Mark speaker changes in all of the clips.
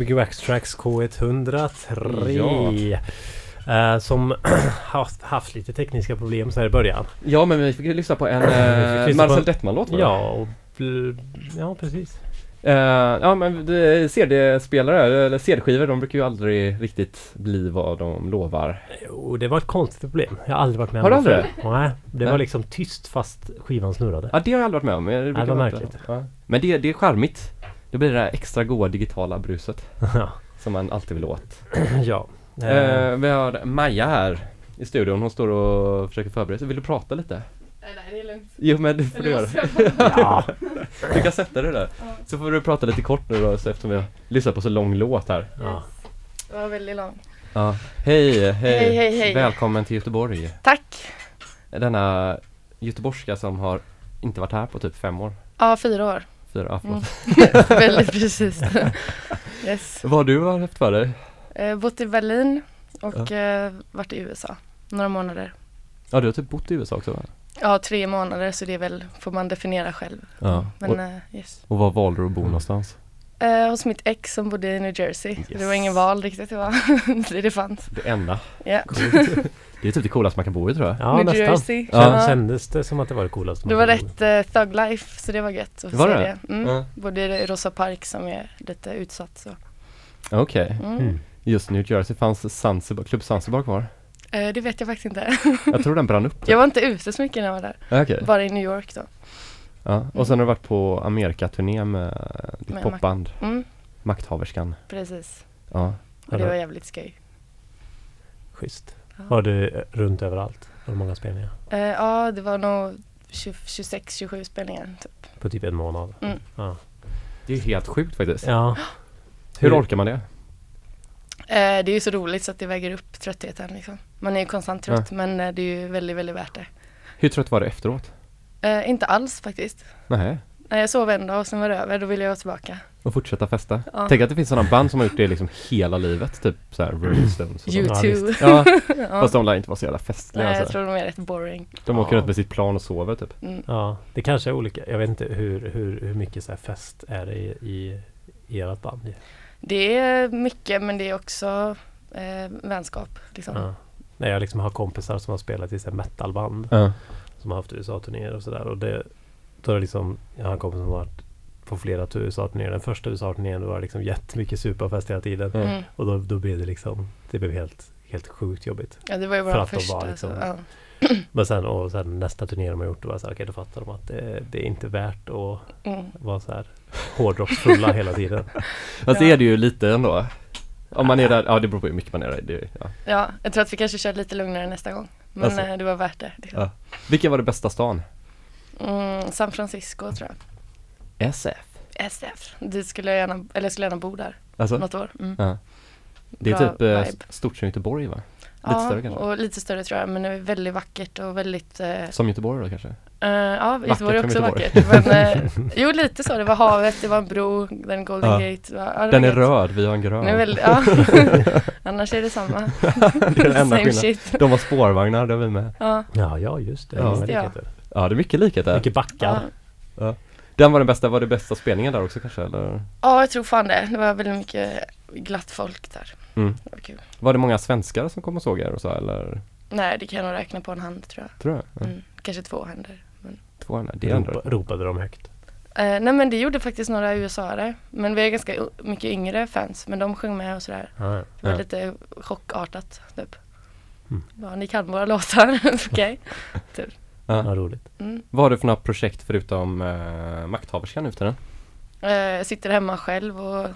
Speaker 1: Gbg Wax Tracks K103. Eh, som haft, haft lite tekniska problem så här i början.
Speaker 2: Ja men vi fick ju lyssna på en
Speaker 1: på
Speaker 2: Marcel va?
Speaker 1: Ja, och, ja precis.
Speaker 2: Eh, ja men det- CD-spelare, eller CD-skivor, de brukar ju aldrig riktigt bli vad de lovar.
Speaker 1: Jo, det var ett konstigt problem. Jag har aldrig varit med
Speaker 2: Har du
Speaker 1: om det
Speaker 2: aldrig
Speaker 1: förr. Nej, det
Speaker 2: Nej.
Speaker 1: var liksom tyst fast skivan snurrade.
Speaker 2: Ja det har jag aldrig varit med om. Det,
Speaker 1: det var märkligt.
Speaker 2: Ja. Men det, det är charmigt. Det blir det där extra goda digitala bruset
Speaker 1: Ja.
Speaker 2: som man alltid vill åt.
Speaker 1: ja. Eh,
Speaker 2: Eh, vi har Maja här i studion. Hon står och försöker förbereda sig. Vill du prata lite?
Speaker 3: Nej, nej, det är lugnt.
Speaker 2: Jo men det får du göra.
Speaker 1: ja.
Speaker 2: Du kan sätta dig där. Så får du prata lite kort nu då så eftersom vi har lyssnat på så lång låt här.
Speaker 1: ja.
Speaker 3: Det var väldigt lång.
Speaker 2: Ja. Hej, hej,
Speaker 3: Hej, hej, hej.
Speaker 2: Välkommen till Göteborg.
Speaker 3: Tack!
Speaker 2: Denna göteborgska som har inte varit här på typ fem år.
Speaker 3: Ja, fyra år.
Speaker 2: Fyra, ja,
Speaker 3: Mm.
Speaker 2: förlåt.
Speaker 3: väldigt precis. yes.
Speaker 2: Vad har du haft för dig?
Speaker 3: Eh, bott i Berlin och eh, varit i USA några månader.
Speaker 2: Ja, du har typ bott i USA också va?
Speaker 3: Ja, tre månader så det är väl, får man definiera själv.
Speaker 2: Ja.
Speaker 3: Men
Speaker 2: Och,
Speaker 3: eh, yes.
Speaker 2: och var valde du att bo någonstans?
Speaker 3: Eh, hos mitt ex som bodde i New Jersey. Så Det var
Speaker 1: Yes.
Speaker 3: ingen val riktigt, det var det det fanns.
Speaker 2: Det enda.
Speaker 3: Ja.
Speaker 2: Det är typ det coolaste man kan bo i tror jag.
Speaker 1: ja
Speaker 3: New
Speaker 1: nästan.
Speaker 3: Jersey.
Speaker 2: Ja.
Speaker 1: Kändes det som att det var det coolaste
Speaker 3: Det
Speaker 1: man
Speaker 3: var
Speaker 1: kunde bo
Speaker 3: rätt eh, thug life så det var gött att
Speaker 2: Var
Speaker 3: se
Speaker 2: det?
Speaker 3: det. Mm.
Speaker 2: Ja.
Speaker 3: Bodde i Rosa Park som är lite utsatt så.
Speaker 2: Okej.
Speaker 3: Mm.
Speaker 1: i? Mm.
Speaker 2: Just New Jersey fanns Zanzibar, Klubb Zanzibar kvar.
Speaker 3: Eh, det vet jag faktiskt inte.
Speaker 2: Jag tror den brann upp.
Speaker 3: jag var inte ute så mycket när jag var där.
Speaker 2: Okej.
Speaker 3: Bara i New York då.
Speaker 2: Ja. Och sen har du varit på Amerikaturné med ditt
Speaker 3: Med
Speaker 2: popband
Speaker 3: Mm,
Speaker 2: Makthaverskan.
Speaker 3: precis.
Speaker 2: Ja.
Speaker 3: Och det var jävligt skoj.
Speaker 1: Schysst.
Speaker 3: Ja.
Speaker 1: Var du eh, runt överallt? Var det många spelningar?
Speaker 3: Eh, ja, det var nog 26-27 spelningar. Typ.
Speaker 1: På typ en månad?
Speaker 3: Mm.
Speaker 1: Ja.
Speaker 2: Det är ju helt sjukt faktiskt.
Speaker 1: ja.
Speaker 2: Hur orkar man det?
Speaker 3: Eh, det är ju så roligt så att det väger upp tröttheten liksom. Man är ju konstant trött men eh, det är ju väldigt, väldigt värt det.
Speaker 2: Hur trött var du efteråt?
Speaker 3: Eh, inte alls faktiskt.
Speaker 2: Nej.
Speaker 3: Nej, jag sov en dag och sen var det över, då ville jag vara tillbaka.
Speaker 2: Och fortsätta festa?
Speaker 3: Ja.
Speaker 2: Tänk att det finns sådana band som har gjort det liksom hela livet, typ såhär Rolling Stones och sånt.
Speaker 3: U2.
Speaker 1: visst.
Speaker 2: Ja,
Speaker 3: ja.
Speaker 2: fast de lär inte vara så jävla festliga
Speaker 3: Nej, jag
Speaker 2: alltså.
Speaker 3: tror de är rätt boring.
Speaker 2: De åker
Speaker 1: Ja.
Speaker 2: runt med sitt plan och sover typ.
Speaker 3: Mm.
Speaker 1: ja, det kanske är olika. Jag vet inte hur, hur, hur mycket så här fest är det i, i, i ert band?
Speaker 3: Det är mycket men det är också eh, vänskap. Liksom.
Speaker 1: Ja. Nej, jag liksom har kompisar som har spelat i så här metalband.
Speaker 2: Ja.
Speaker 1: Som har haft USA-turnéer och sådär. Och det, då är det liksom, jag har en kompis som har varit på flera tu- USA-turnéer. Den första USA-turnén var det liksom jättemycket superfest hela tiden.
Speaker 2: Mm.
Speaker 3: Mm.
Speaker 1: Och då, då blev det liksom, det blev helt, helt sjukt jobbigt.
Speaker 3: Ja, det var ju
Speaker 1: För
Speaker 3: vår första.
Speaker 1: var liksom-
Speaker 3: så, ja.
Speaker 1: Men sen, och sen nästa turné de har gjort, då var det så här, okej då fattar de att det, det är inte värt att
Speaker 3: Mm.
Speaker 1: vara så här hårdrocksfulla hela tiden.
Speaker 2: Fast det
Speaker 3: Ja.
Speaker 2: är det ju lite ändå. Om man är där, ja det beror på hur mycket man är där. Det, ja.
Speaker 3: ja, jag tror att vi kanske kör lite lugnare nästa gång. Men
Speaker 2: Alltså.
Speaker 3: eh, det var värt det. Liksom.
Speaker 2: Ja. Vilken var det bästa stan?
Speaker 3: Mm, San Francisco tror jag.
Speaker 2: SF.
Speaker 3: SF. Dit skulle jag gärna, eller jag skulle gärna bo där
Speaker 2: Alltså?
Speaker 3: något år. Mm.
Speaker 2: Ja. Det är
Speaker 3: Bra
Speaker 2: typ eh,
Speaker 3: vibe.
Speaker 2: stort som Göteborg va? Lite
Speaker 3: ja,
Speaker 2: större kanske?
Speaker 3: och lite större tror jag. Men det är väldigt vackert och väldigt eh,
Speaker 2: Som Göteborg då kanske?
Speaker 3: eh, Ja, Göteborg är också
Speaker 2: Göteborg.
Speaker 3: vackert. Men, eh, jo, lite så. Det var havet, det var en bro, den Golden
Speaker 2: Ja.
Speaker 3: Gate. Var, ja, det
Speaker 2: Den
Speaker 3: var
Speaker 2: är
Speaker 3: gött.
Speaker 2: röd, vi har en grön.
Speaker 3: Den är väldigt, ja. Annars är det samma.
Speaker 2: det är den enda
Speaker 3: Same
Speaker 2: skillnaden.
Speaker 3: shit.
Speaker 2: De har spårvagnar, det har vi med.
Speaker 3: Ja.
Speaker 1: Ja, ja just det.
Speaker 2: Ja.
Speaker 1: Ja,
Speaker 3: Just det, ja.
Speaker 2: Ja, det är mycket likheter.
Speaker 1: Mycket backar.
Speaker 3: Ja.
Speaker 2: Den var den bästa, var det bästa spelningen där också kanske eller?
Speaker 3: ja, jag tror fan det. Det var väldigt mycket glatt folk där.
Speaker 2: Mm.
Speaker 3: Det var kul.
Speaker 2: Var det många svenskar som kom och såg er och så eller?
Speaker 3: Nej, det kan jag nog räkna på en hand tror jag.
Speaker 2: Tror jag. Ja.
Speaker 3: Mm. Kanske två händer. Men.
Speaker 2: Två henne. Det är ändå.
Speaker 1: Ropa, ropade de högt.
Speaker 3: Eh, nej men det gjorde faktiskt några USA-are. Men vi är ganska mycket yngre fans. Men de sjöng med och sådär.
Speaker 1: Ja, ja.
Speaker 3: Det var
Speaker 2: Ja.
Speaker 3: lite chockartat typ.
Speaker 1: Mm.
Speaker 3: Ja, ni kan våra låtar. Okej.
Speaker 2: Ja.
Speaker 1: ja, roligt.
Speaker 3: Mm.
Speaker 2: Vad har du för några projekt förutom uh, Makthaverskan nu för tiden?
Speaker 3: Eh, jag sitter hemma själv och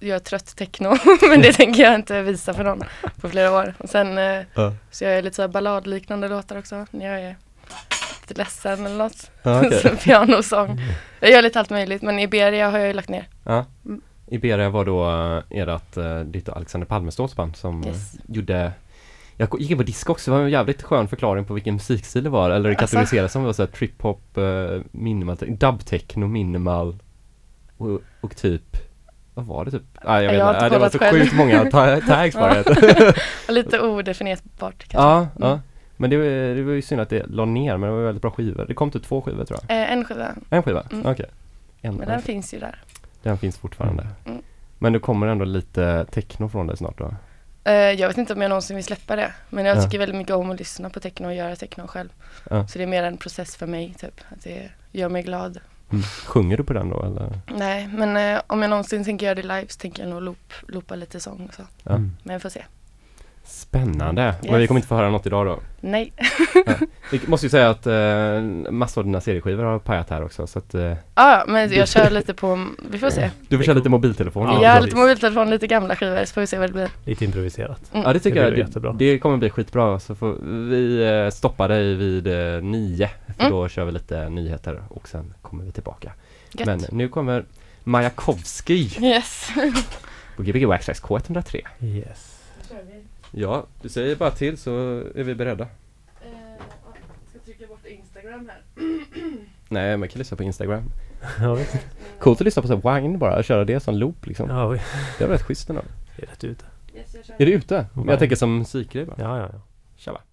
Speaker 3: gör trött techno. men det tänker jag inte visa för någon på flera år. Och sen eh,
Speaker 2: Ja.
Speaker 3: så gör jag lite så här balladliknande låtar också. När jag är lite ledsen eller något.
Speaker 2: Ja,
Speaker 3: så pianosång. Jag gör lite allt möjligt. Men Iberia har jag ju lagt ner.
Speaker 2: Ja.
Speaker 3: Mm.
Speaker 2: Iberia var då uh, ert, uh, ditt och Alexander Palmeståls band som
Speaker 3: Yes.
Speaker 2: gjorde jag gick in på disco också, det var en jävligt skön förklaring på vilken musikstil det var, eller det
Speaker 3: Asså?
Speaker 2: kategoriseras som var såhär trip-hop, uh, minimal, dub-techno, minimal och, och typ Vad var det typ? Nej jag vet
Speaker 3: Jag har
Speaker 2: inte, Nej, det var så
Speaker 3: själv.
Speaker 2: sjukt många ta- tags bara
Speaker 3: Lite odefinierbart kanske.
Speaker 2: Ja, ja
Speaker 3: Mm.
Speaker 2: Men det var, det var ju synd att det la ner, men det var väldigt bra skivor. Det kom till två skivor tror jag.
Speaker 3: Eh, en skiva.
Speaker 2: En skiva?
Speaker 3: Mm.
Speaker 2: Okej. En,
Speaker 3: Men
Speaker 2: ja,
Speaker 3: den finns ju där.
Speaker 2: den finns fortfarande.
Speaker 3: Mm.
Speaker 2: Men det kommer ändå lite techno från dig snart då?
Speaker 3: Eh, jag vet inte om jag någonsin vill släppa det. Men jag
Speaker 2: Ja.
Speaker 3: tycker väldigt mycket om att lyssna på techno och göra techno själv.
Speaker 2: Ja.
Speaker 3: Så det är mer en process för mig typ. Att det gör mig glad.
Speaker 2: Mm. Sjunger du på den då eller?
Speaker 3: Nej, men eh, om jag någonsin tänker göra det live så tänker jag nog loop, loopa lite sång och så.
Speaker 1: Mm.
Speaker 3: Men vi får se.
Speaker 2: Spännande! Men
Speaker 3: Yes.
Speaker 2: vi kommer inte få höra något idag då?
Speaker 3: Nej.
Speaker 2: Vi måste ju säga att eh, massor av dina CD-skivor har pajat här också så att eh,
Speaker 3: Ja, ja, men jag kör lite på, vi får se.
Speaker 2: du får köra lite mobiltelefon.
Speaker 1: Ja,
Speaker 3: jag
Speaker 2: Ja,
Speaker 3: lite mobiltelefon, lite gamla skivor så får vi se vad det blir.
Speaker 1: Lite improviserat.
Speaker 3: Mm.
Speaker 2: ja det tycker
Speaker 1: Det
Speaker 2: jag, det,
Speaker 1: jättebra.
Speaker 2: det kommer bli skitbra så får vi eh, stoppa dig vid eh, nio för
Speaker 3: Mm.
Speaker 2: då kör vi lite nyheter och sen kommer vi tillbaka.
Speaker 3: Gött.
Speaker 2: Men nu kommer Majakovskij
Speaker 3: Yes.
Speaker 2: på Gbg Waxxax K103.
Speaker 1: Yes.
Speaker 2: Ja, du säger bara till så är vi beredda.
Speaker 3: ska trycka bort Instagram här.
Speaker 2: Nej, man kan lyssna på Instagram.
Speaker 1: Ja, visst.
Speaker 2: Coolt att lyssna på så här wine bara, köra det som loop liksom.
Speaker 1: ja vi
Speaker 2: Det var rätt schysst ändå.
Speaker 1: är rätt ute.
Speaker 3: Yes, jag kör.
Speaker 2: Är du ute? Men
Speaker 1: Wine.
Speaker 2: jag tänker som musikgrej bara.
Speaker 1: Ja, ja, ja.
Speaker 2: Tjaba.
Speaker 1: Ja,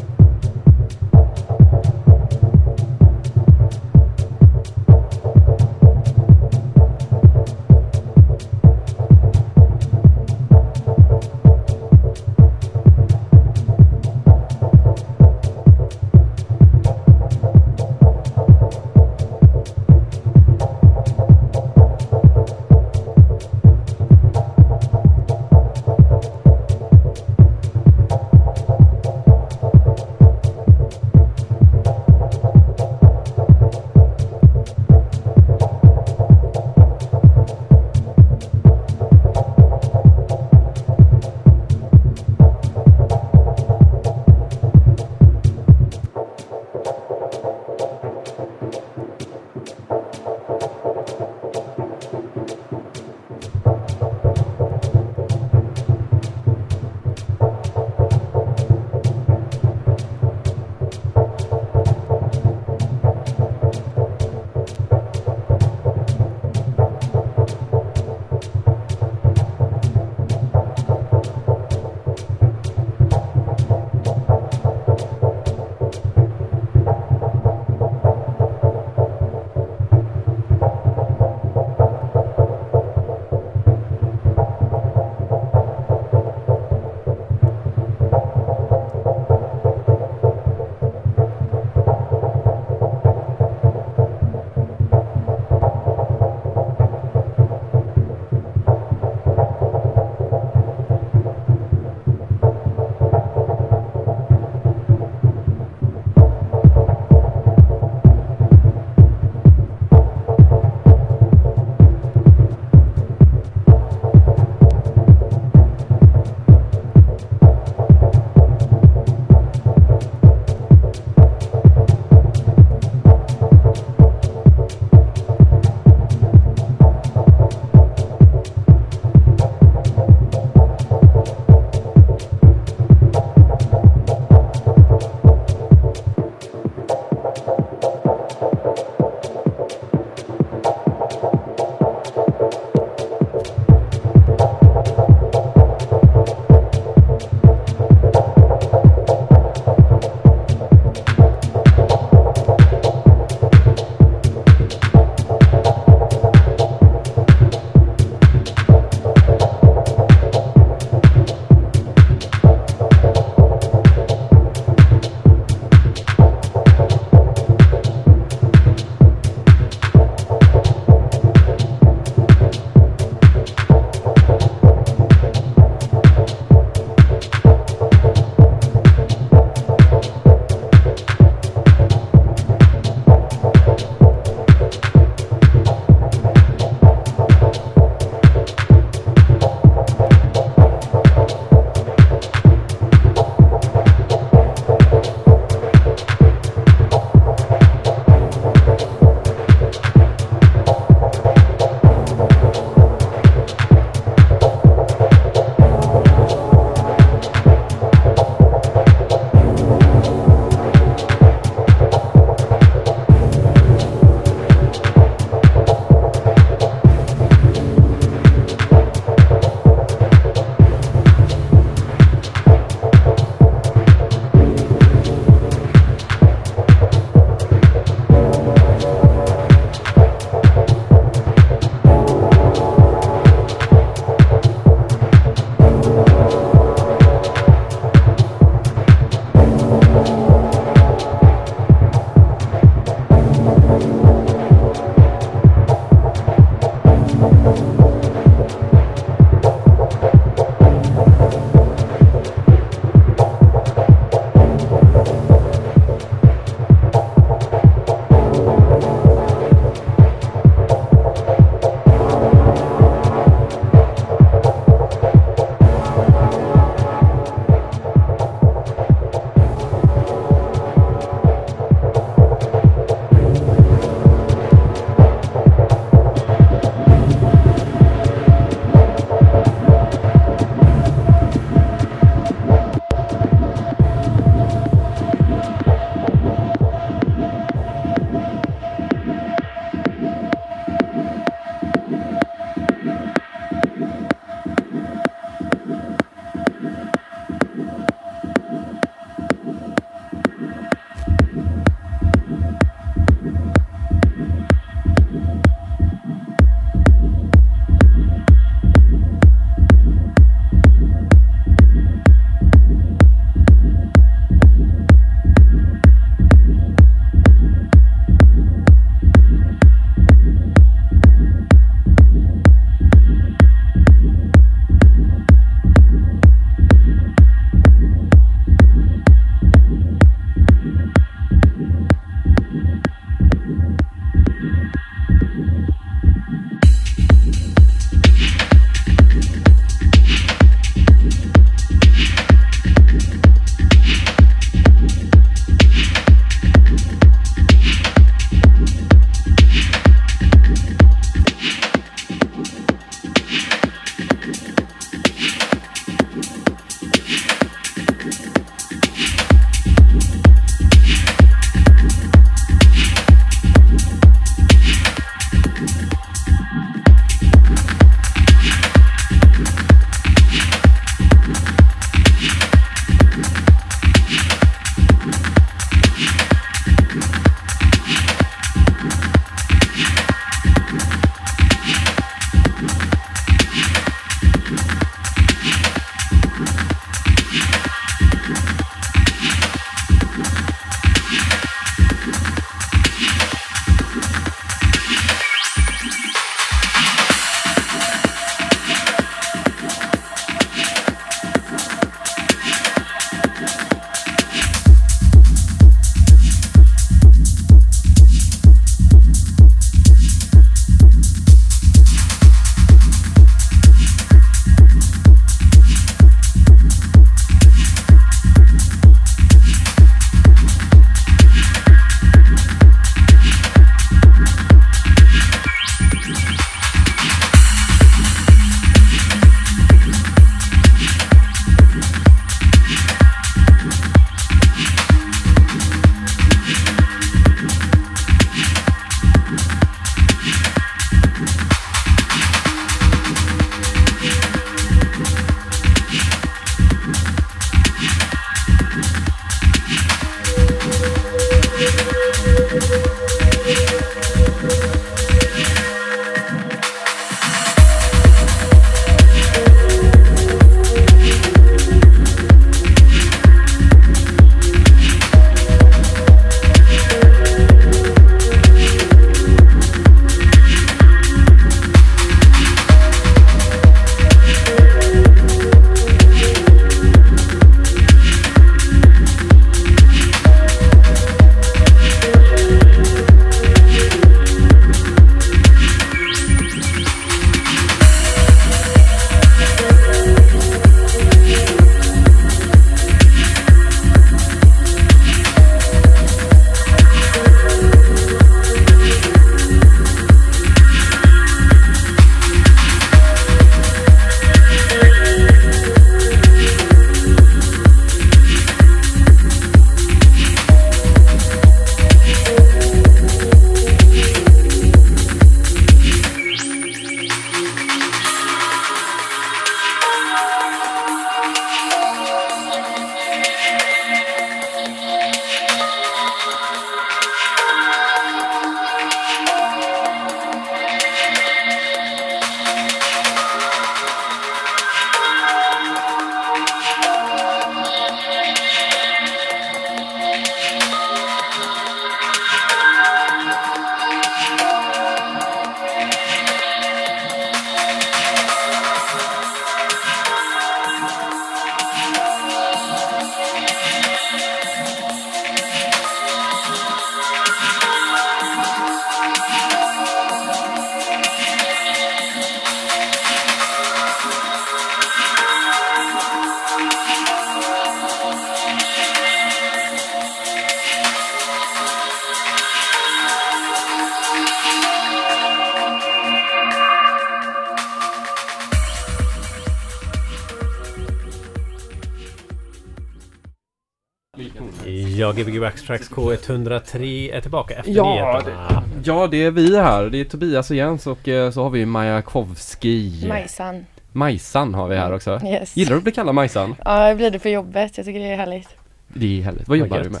Speaker 1: Backtracks K103 är tillbaka efter
Speaker 2: Ja,
Speaker 1: nyheterna.
Speaker 2: Ja, det är vi här. Det är Tobias och Jens och eh, så har vi Majakovski.
Speaker 3: Majsan.
Speaker 2: Majsan har vi här också.
Speaker 3: Yes.
Speaker 2: Gillar du att bli kallad Majsan?
Speaker 3: Ja, jag blir det på jobbet. Jag tycker det är härligt.
Speaker 2: Det är härligt. Vad jobbar
Speaker 1: Vad
Speaker 2: du med?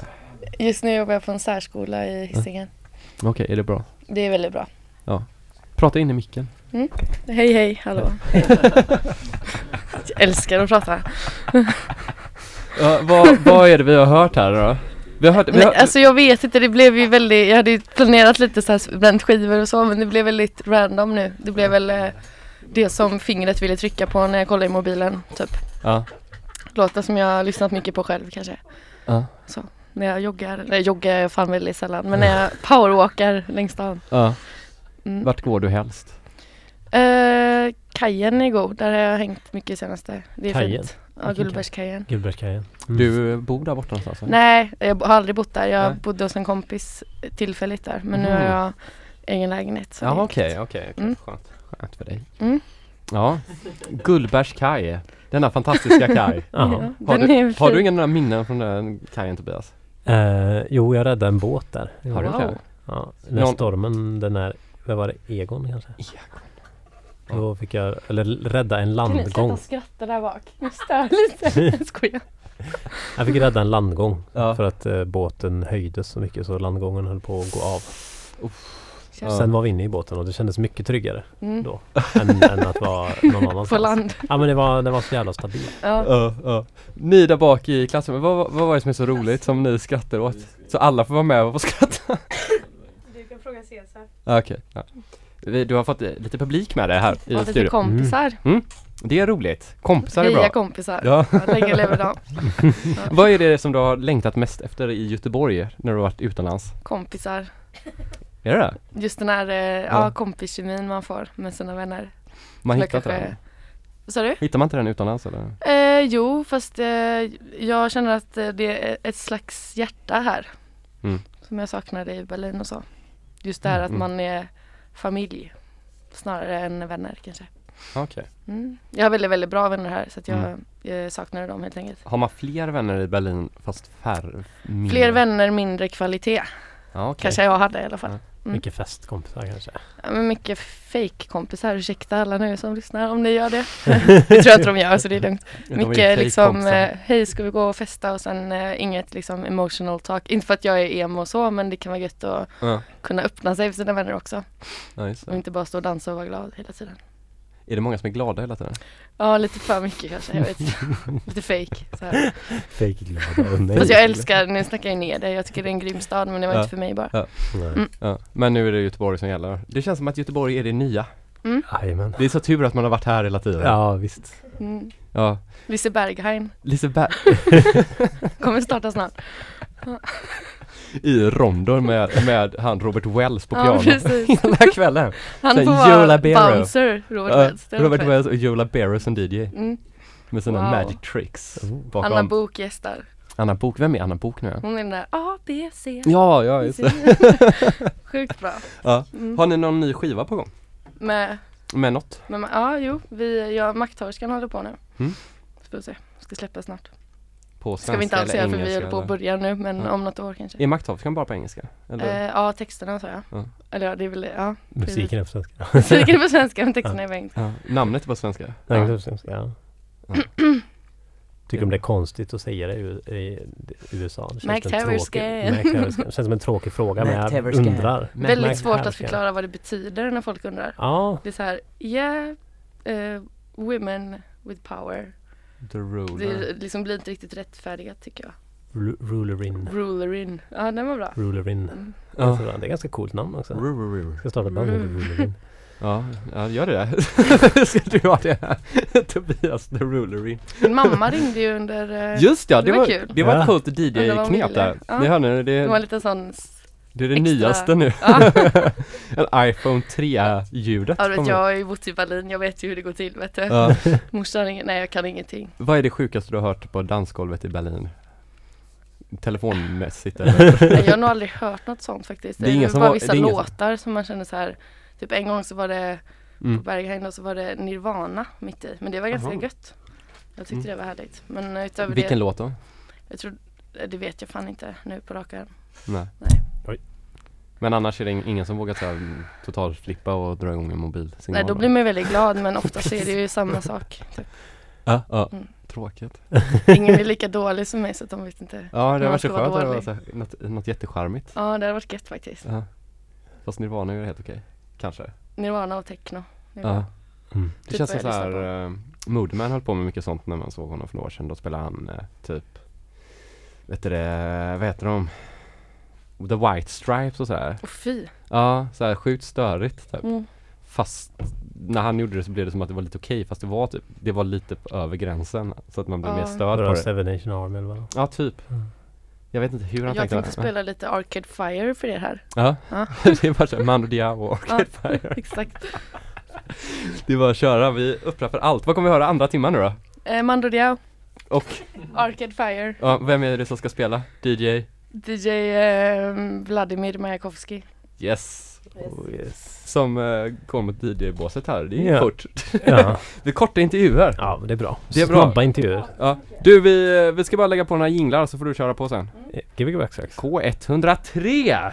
Speaker 3: Just nu jobbar jag på en särskola i Hisingen.
Speaker 2: Okej, är det bra?
Speaker 3: Det är väldigt bra.
Speaker 2: Prata in i micken.
Speaker 3: Hej hej, hallå. jag älskar att prata.
Speaker 2: Ja, vad, vad är det vi har hört här då? Vi har hört, vi
Speaker 3: Nej,
Speaker 2: har,
Speaker 3: alltså jag vet inte, det blev ju väldigt, jag hade ju planerat lite så här bränt skivor och så men det blev väldigt random nu. Det blev väl eh, det som fingret ville trycka på när jag kollade i mobilen typ.
Speaker 2: ja,
Speaker 3: Låtar som jag har lyssnat mycket på själv kanske.
Speaker 2: ja,
Speaker 3: När jag joggar, nej joggar jag fan väldigt sällan men när jag powerwalkar längs stan.
Speaker 2: ja.
Speaker 3: Mm.
Speaker 2: Vart går du helst?
Speaker 3: Eh, kajen är god, där har jag hängt mycket senaste. Det är
Speaker 1: Kajen?
Speaker 3: fint. Ja, Gullbergskajen.
Speaker 1: Gullbergskajen. Mm.
Speaker 2: Du eh, bor där borta någonstans?
Speaker 3: Nej, jag har aldrig bott där. Jag
Speaker 2: Nej.
Speaker 3: bodde hos en kompis tillfälligt där. Men nu
Speaker 2: Mhm.
Speaker 3: har jag egen lägenhet. så
Speaker 2: Ja okej, okej.
Speaker 3: Mm.
Speaker 2: Skönt. Skönt för dig.
Speaker 3: Mm.
Speaker 2: Ja, Gullbergs kaj. Denna fantastiska kaj.
Speaker 1: Jaha.
Speaker 2: Har
Speaker 3: den
Speaker 2: du, har du inga minnen från den kajen Tobias?
Speaker 1: Eh, jo, jag räddade en båt där.
Speaker 2: Har du
Speaker 3: Wow.
Speaker 2: det?
Speaker 1: Ja, när
Speaker 2: Någon-
Speaker 1: stormen, den är, vad var det, Egon kanske?
Speaker 2: Ja.
Speaker 1: Då fick jag, eller rädda en
Speaker 3: Kan ni sluta
Speaker 1: landgång.
Speaker 3: skratta där bak? Ni stör lite. Jag skojar.
Speaker 1: Jag fick rädda en landgång.
Speaker 2: Ja.
Speaker 1: För att eh, båten höjdes så mycket så landgången höll på att gå av.
Speaker 2: Ja.
Speaker 1: Sen var vi inne i båten och det kändes mycket tryggare
Speaker 3: Mm.
Speaker 1: då. än, än att vara någon annanstans.
Speaker 3: På land.
Speaker 1: Ja men det var, det var så jävla stabilt.
Speaker 3: Ja.
Speaker 2: Ja, ja. Ni där bak i klassrummet, vad, vad var det som är så roligt som ni skrattar åt? Så alla får vara med och skratta?
Speaker 3: Du kan fråga Cesar.
Speaker 2: Ja, Okej. Ja. Du har fått eh, lite publik med dig här i
Speaker 3: Har lite
Speaker 2: studion.
Speaker 3: kompisar.
Speaker 2: Det är roligt. Kompisar är
Speaker 3: Heja
Speaker 2: bra.
Speaker 3: kompisar.
Speaker 2: Ja.
Speaker 3: Länge lever de.
Speaker 2: Vad är det som du har längtat mest efter i Göteborg när du har varit utomlands?
Speaker 3: Kompisar.
Speaker 2: Är det det?
Speaker 3: Just den här eh,
Speaker 2: Ja.
Speaker 3: ja. kompiskemin man får med sina vänner.
Speaker 2: Man hittar inte
Speaker 3: kanske-
Speaker 2: den?
Speaker 3: Vad sa du?
Speaker 2: Hittar man inte den utomlands eller?
Speaker 3: Eh, jo, fast eh, jag känner att eh, det är ett slags hjärta här.
Speaker 2: Mm.
Speaker 3: Som jag saknade i Berlin och så. Just det här att
Speaker 2: Mm.
Speaker 3: man är familj. Snarare än vänner kanske.
Speaker 2: Okej.
Speaker 3: Mm. Jag har väldigt, väldigt bra vänner här så att jag
Speaker 2: Mm.
Speaker 3: eh, saknade dem helt enkelt.
Speaker 2: Har man fler vänner i Berlin fast färre? mindre?
Speaker 3: Fler vänner, mindre kvalitet.
Speaker 2: Okej.
Speaker 3: Kanske jag hade i alla fall.
Speaker 2: Ja.
Speaker 3: Mm.
Speaker 1: Mycket festkompisar kanske.
Speaker 3: Ja, men mycket fake-kompisar, ursäkta alla nu som lyssnar om ni gör det. det tror jag inte de gör så det är lugnt. Mycket liksom, eh, hej ska vi gå och festa och sen eh, inget liksom emotional talk. Inte för att jag är emo och så men det kan vara gött att
Speaker 2: Ja,
Speaker 3: kunna öppna sig för sina vänner också.
Speaker 2: ja, just
Speaker 3: Och
Speaker 2: det.
Speaker 3: inte bara stå och dansa och vara glad hela tiden.
Speaker 2: Är det många som är glada hela tiden?
Speaker 3: Ja lite för mycket kanske, jag vet. Lite fake. Så här.
Speaker 1: Och nej.
Speaker 3: Fast jag älskar, nu snackar jag ner det, jag tycker det är en grym stad men det var
Speaker 2: Ja.
Speaker 3: inte för mig bara.
Speaker 1: Nej.
Speaker 3: Mm.
Speaker 2: Ja. Men nu är det Göteborg som gäller. Det känns som att Göteborg är det nya.
Speaker 1: Jajamän.
Speaker 2: Det är så tur att man har varit här hela tiden.
Speaker 1: Ja visst.
Speaker 3: Mm.
Speaker 2: ja.
Speaker 3: Liseberghain
Speaker 2: Liseberg
Speaker 3: kommer starta snart.
Speaker 2: I rondon med, med han Robert Wells på
Speaker 3: Ja
Speaker 2: piano
Speaker 3: precis.
Speaker 2: hela kvällen.
Speaker 3: Han
Speaker 2: Sen
Speaker 3: får vara bouncer, Robert
Speaker 2: Ja,
Speaker 3: Wells.
Speaker 2: Robert. Wells och Joe Labero som DJ
Speaker 3: Mm.
Speaker 2: med sina
Speaker 3: Wow.
Speaker 2: magic tricks
Speaker 1: Oh.
Speaker 2: bakom.
Speaker 3: Anna Bok gästar.
Speaker 2: Anna Bok, vem är Anna Bok nu?
Speaker 3: Hon är den där A, B, C.
Speaker 2: Ja, ja just det.
Speaker 3: Sjukt bra.
Speaker 2: Ja.
Speaker 3: Mm.
Speaker 2: Har ni någon ny skiva på gång?
Speaker 3: Med,
Speaker 2: Med något?
Speaker 3: med, ja jo, vi, jag, Makthaverskan håller på nu.
Speaker 2: Mm.
Speaker 3: Får vi se, ska släppa snart.
Speaker 2: På svenska
Speaker 3: Ska vi inte alls säga för vi håller på att börja nu men
Speaker 2: Ja.
Speaker 3: om något år kanske.
Speaker 2: Är makthaverskan bara på engelska? Eller?
Speaker 3: Eh, ja, texterna sa jag.
Speaker 2: Ja.
Speaker 3: Eller ja, det är väl, ja.
Speaker 1: Musiken är på svenska.
Speaker 3: Musiken är på svenska men texterna är på engelska.
Speaker 2: Ja. Namnet är på svenska?
Speaker 1: Det är på svenska. Ja.
Speaker 2: Ja.
Speaker 1: Tycker de det är konstigt att säga det i, i USA? Det känns som en tråkig- Mac Taverscan. Det känns som en tråkig fråga men jag undrar.
Speaker 2: Mac-
Speaker 3: Väldigt
Speaker 1: Mac
Speaker 3: svårt att förklara vad det betyder när folk undrar.
Speaker 1: Ja,
Speaker 3: Det är så här, yeah, eh, women with power.
Speaker 2: The Ruler.
Speaker 3: Det liksom blir inte riktigt rättfärdigat tycker jag.
Speaker 1: Ru- Rulerin.
Speaker 3: Rulerin. Ja, den var bra.
Speaker 1: Rulerin.
Speaker 3: Mm.
Speaker 2: Ja.
Speaker 1: Det är ett ganska coolt namn också.
Speaker 2: Ruler.
Speaker 1: Jag ska starta band med Rulerin.
Speaker 2: Ja, ja, gör det där. Ska du ha det? Tobias the Rulery.
Speaker 3: Min mamma ringde ju under, eh,
Speaker 2: Just ja, det,
Speaker 3: det var
Speaker 2: var,
Speaker 3: kul.
Speaker 2: det var
Speaker 1: Ja.
Speaker 2: ett coolt DJ-knep där.
Speaker 3: Ja.
Speaker 2: Ni hör nu, det,
Speaker 3: det var liten sån
Speaker 2: det är det
Speaker 3: extra-
Speaker 2: nyaste nu.
Speaker 3: Ja,
Speaker 2: en iPhone 3-ljudet.
Speaker 3: ja vet, jag har ju bott i Berlin, jag vet ju hur det går till vet du.
Speaker 2: Ja.
Speaker 3: Morsan ringer, nej jag kan ingenting.
Speaker 2: Vad är det sjukaste du har hört på dansgolvet i Berlin? Telefonmässigt eller?
Speaker 3: Nej, jag har nog aldrig hört något sånt faktiskt.
Speaker 2: Det är ingen som
Speaker 3: bara
Speaker 2: var-
Speaker 3: vissa
Speaker 2: det är ingen som-
Speaker 3: låtar som man känner så här. Typ en gång så var det på
Speaker 2: Mm.
Speaker 3: Berghain och så var det Nirvana mitt i. Men det var ganska
Speaker 2: Aha.
Speaker 3: gött. Jag tyckte
Speaker 2: Mm.
Speaker 3: det var härligt. Men utöver
Speaker 2: Vilken
Speaker 3: det,
Speaker 2: låt då?
Speaker 3: jag tror Det vet jag fan inte nu på rak arm.
Speaker 2: Nej.
Speaker 3: Nej.
Speaker 2: Men annars är det ingen som vågar så här, totalflippa och dra igång en mobilsignal?
Speaker 3: Nej, då blir man väldigt glad men oftast är det ju samma sak. Typ.
Speaker 2: Ja, ja.
Speaker 3: Mm.
Speaker 2: Tråkigt.
Speaker 3: Ingen är lika dålig som mig så att de vet inte.
Speaker 2: Ja, det
Speaker 3: Man
Speaker 2: var
Speaker 3: ska
Speaker 2: så
Speaker 3: vara
Speaker 2: skönt att det var så här, något, något jättecharmigt.
Speaker 3: Ja, det hade varit gött faktiskt.
Speaker 2: Ja. Fast Nirvana är ju helt okej. Kanske.
Speaker 3: Nirvana och techno. Är
Speaker 2: Ja.
Speaker 1: Mm.
Speaker 2: Det
Speaker 3: Typ
Speaker 2: känns som så här, uh, Moodman höll på med mycket sånt när man såg honom för några år sedan. Då spelade han eh, typ, vet du det, vad heter de? The White Stripes och sådär.
Speaker 3: Och fy.
Speaker 2: Ja, så här sjukt störigt typ.
Speaker 3: Mm.
Speaker 2: Fast när han gjorde det så blev det som att det var lite okej fast det var typ, det var lite på över gränsen. Så att man blev
Speaker 3: Ja.
Speaker 2: mer störd på det.
Speaker 1: Seven Nation Army eller vad?
Speaker 2: Ja, typ.
Speaker 1: Mm.
Speaker 2: Jag vet inte hur han
Speaker 3: Jag
Speaker 2: tänkte.
Speaker 3: tänkte spela lite Arcade Fire för er här.
Speaker 2: Ja,
Speaker 3: Ja.
Speaker 2: det är bara såhär Mando Diao och Arcade Fire.
Speaker 3: Exakt.
Speaker 2: Det är bara att köra, vi för allt. Vad kommer vi höra andra timman nu då?
Speaker 3: Eh, Mando Diao.
Speaker 2: Och,
Speaker 3: Arcade Fire.
Speaker 2: ja, vem är det som ska spela? DJ?
Speaker 3: DJ eh, Vladimir Majakovskij.
Speaker 2: Yes!
Speaker 1: Oh, yes.
Speaker 2: Som uh, kom mot DJ-båset här, det är
Speaker 1: Ja.
Speaker 2: kort.
Speaker 1: Ja.
Speaker 2: Det är korta intervjuer.
Speaker 1: ja, men det är bra.
Speaker 2: Det är bra.
Speaker 1: Snabba intervjuer.
Speaker 2: Ja. Du, vi, eh, vi ska bara lägga på några jinglar så får du köra på sen.
Speaker 1: Eh, Gbg Backtracks.
Speaker 2: K103!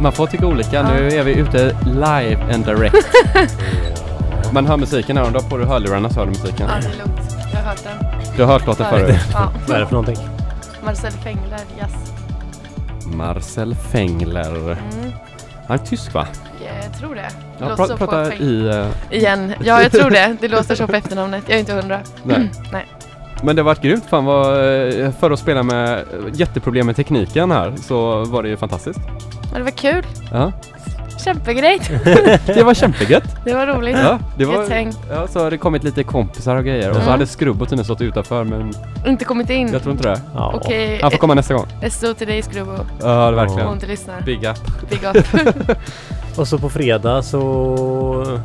Speaker 3: Man får tycka olika. Ja.
Speaker 2: Nu är vi ute live and direct. Man hör musiken här. Om du har på dig hörlurarna så hör du musiken.
Speaker 3: Ja, det är lugnt. Jag har hört den.
Speaker 2: Du har hört låten
Speaker 3: Förut.
Speaker 2: förut.
Speaker 3: Ja.
Speaker 1: Vad är det för någonting?
Speaker 3: Marcel Fengler, yes.
Speaker 2: Marcel Fengler.
Speaker 3: Mm.
Speaker 2: Han är tysk va?
Speaker 3: Jag tror det. det
Speaker 2: Ja,
Speaker 3: låter
Speaker 2: pra-
Speaker 3: så
Speaker 2: prata i... eh,
Speaker 3: Igen. Ja, jag tror det. Det låter så på efternamnet. Jag är inte hundra.
Speaker 2: nej.
Speaker 3: Nej.
Speaker 2: Men det har varit grymt. Fan vad, eh, för att spela med jätteproblem med tekniken här så var det ju fantastiskt.
Speaker 3: Det kul.
Speaker 2: Ja.
Speaker 3: Kämpegrejt.
Speaker 2: Det var kämpegött.
Speaker 3: Det var roligt.
Speaker 2: Ja, det var, ja, så har det kommit lite kompisar och grejer och så
Speaker 3: Mm.
Speaker 2: hade Skrubbo tydligen stått utanför men
Speaker 3: Inte kommit in.
Speaker 2: jag tror inte det.
Speaker 1: Ja.
Speaker 3: Okej.
Speaker 2: Han får komma nästa gång.
Speaker 3: SO till dig Skrubbo.
Speaker 2: Ja,
Speaker 3: Om
Speaker 2: verkligen.
Speaker 3: hon inte lyssnar.
Speaker 2: Big up.
Speaker 3: Big up.
Speaker 1: Och så på fredag så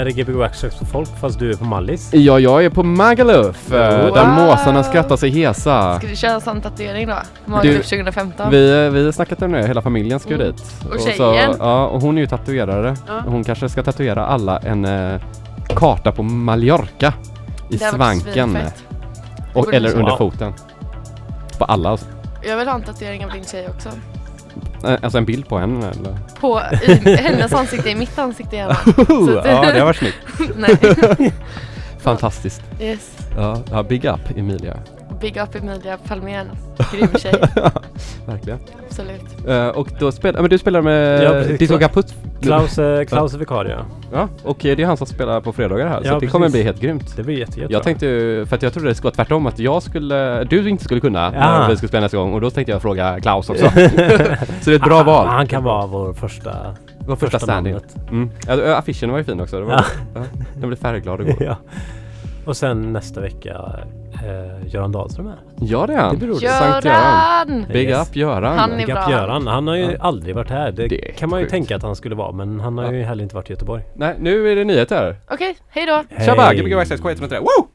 Speaker 1: är det Gbg Waxtrax för folk fast du är på Mallis.
Speaker 2: Ja, jag är på Magaluf eh, där
Speaker 3: Wow.
Speaker 2: måsarna skrattar sig hesa.
Speaker 3: Ska du köra sån tatuering då? Magaluf 2015?
Speaker 2: Vi, vi har snackat om det, hela familjen ska ju
Speaker 3: Mm.
Speaker 2: dit.
Speaker 3: Och
Speaker 2: så,
Speaker 3: tjejen?
Speaker 2: ja, och hon är ju tatuerare.
Speaker 3: Ja.
Speaker 2: Hon kanske ska tatuera alla en eh, karta på Mallorca i
Speaker 3: Det
Speaker 2: svanken. Och, eller
Speaker 3: vi-
Speaker 2: under foten. På alla. alltså.
Speaker 3: Jag vill ha en tatuering av din tjej också.
Speaker 2: Alltså en bild på henne eller?
Speaker 3: På i, hennes ansikte, i mitt ansikte gärna. Så
Speaker 2: ja, det var snyggt. Fantastiskt.
Speaker 3: Yes.
Speaker 2: Ja, big up Emilia.
Speaker 3: Big up Emilia Palmén. Grym tjej.
Speaker 2: Verkligen.
Speaker 3: Absolut.
Speaker 2: Eh, och då spelar, men du spelar med
Speaker 1: Ja, precis.
Speaker 2: Disco Kaput.
Speaker 1: Klaus, eh, Klaus är vikarie.
Speaker 2: Ja, och eh, det är han som spelar på fredagar här.
Speaker 1: Ja,
Speaker 2: så det kommer bli helt grymt.
Speaker 1: Det blir jätte, jättebra.
Speaker 2: Jag tänkte ju, för att jag trodde det skulle vara tvärtom, att jag skulle, du inte skulle kunna
Speaker 1: Ja.
Speaker 2: när vi skulle spela nästa gång och då tänkte jag fråga Klaus också. så det är ett bra
Speaker 1: Ah,
Speaker 2: val.
Speaker 1: Han kan vara vår första,
Speaker 2: Vår första standing.
Speaker 1: namnet.
Speaker 2: Mm. Ja, affischen var ju fin också. Det var,
Speaker 1: Ja.
Speaker 2: ja. Den blev färgglad igår.
Speaker 1: ja. Och sen nästa vecka eh, Göran Dahlström här.
Speaker 2: Ja det är han.
Speaker 1: Det blir roligt.
Speaker 2: Sankt Göran.
Speaker 3: Göran!
Speaker 2: Big
Speaker 1: Yes.
Speaker 2: up Göran.
Speaker 3: Han är
Speaker 1: Big
Speaker 3: bra.
Speaker 1: up Göran. Han har ju
Speaker 2: Ja.
Speaker 1: aldrig varit här. Det,
Speaker 2: Det är
Speaker 1: kan man ju
Speaker 2: sjukt.
Speaker 1: tänka att han skulle vara men han har
Speaker 2: Ja.
Speaker 1: ju heller inte varit i Göteborg.
Speaker 2: Nej, nu är det nyheter.
Speaker 3: Okej, hej då!
Speaker 2: Tjaba!
Speaker 1: Hej.
Speaker 2: Gbg Access K103. Woo!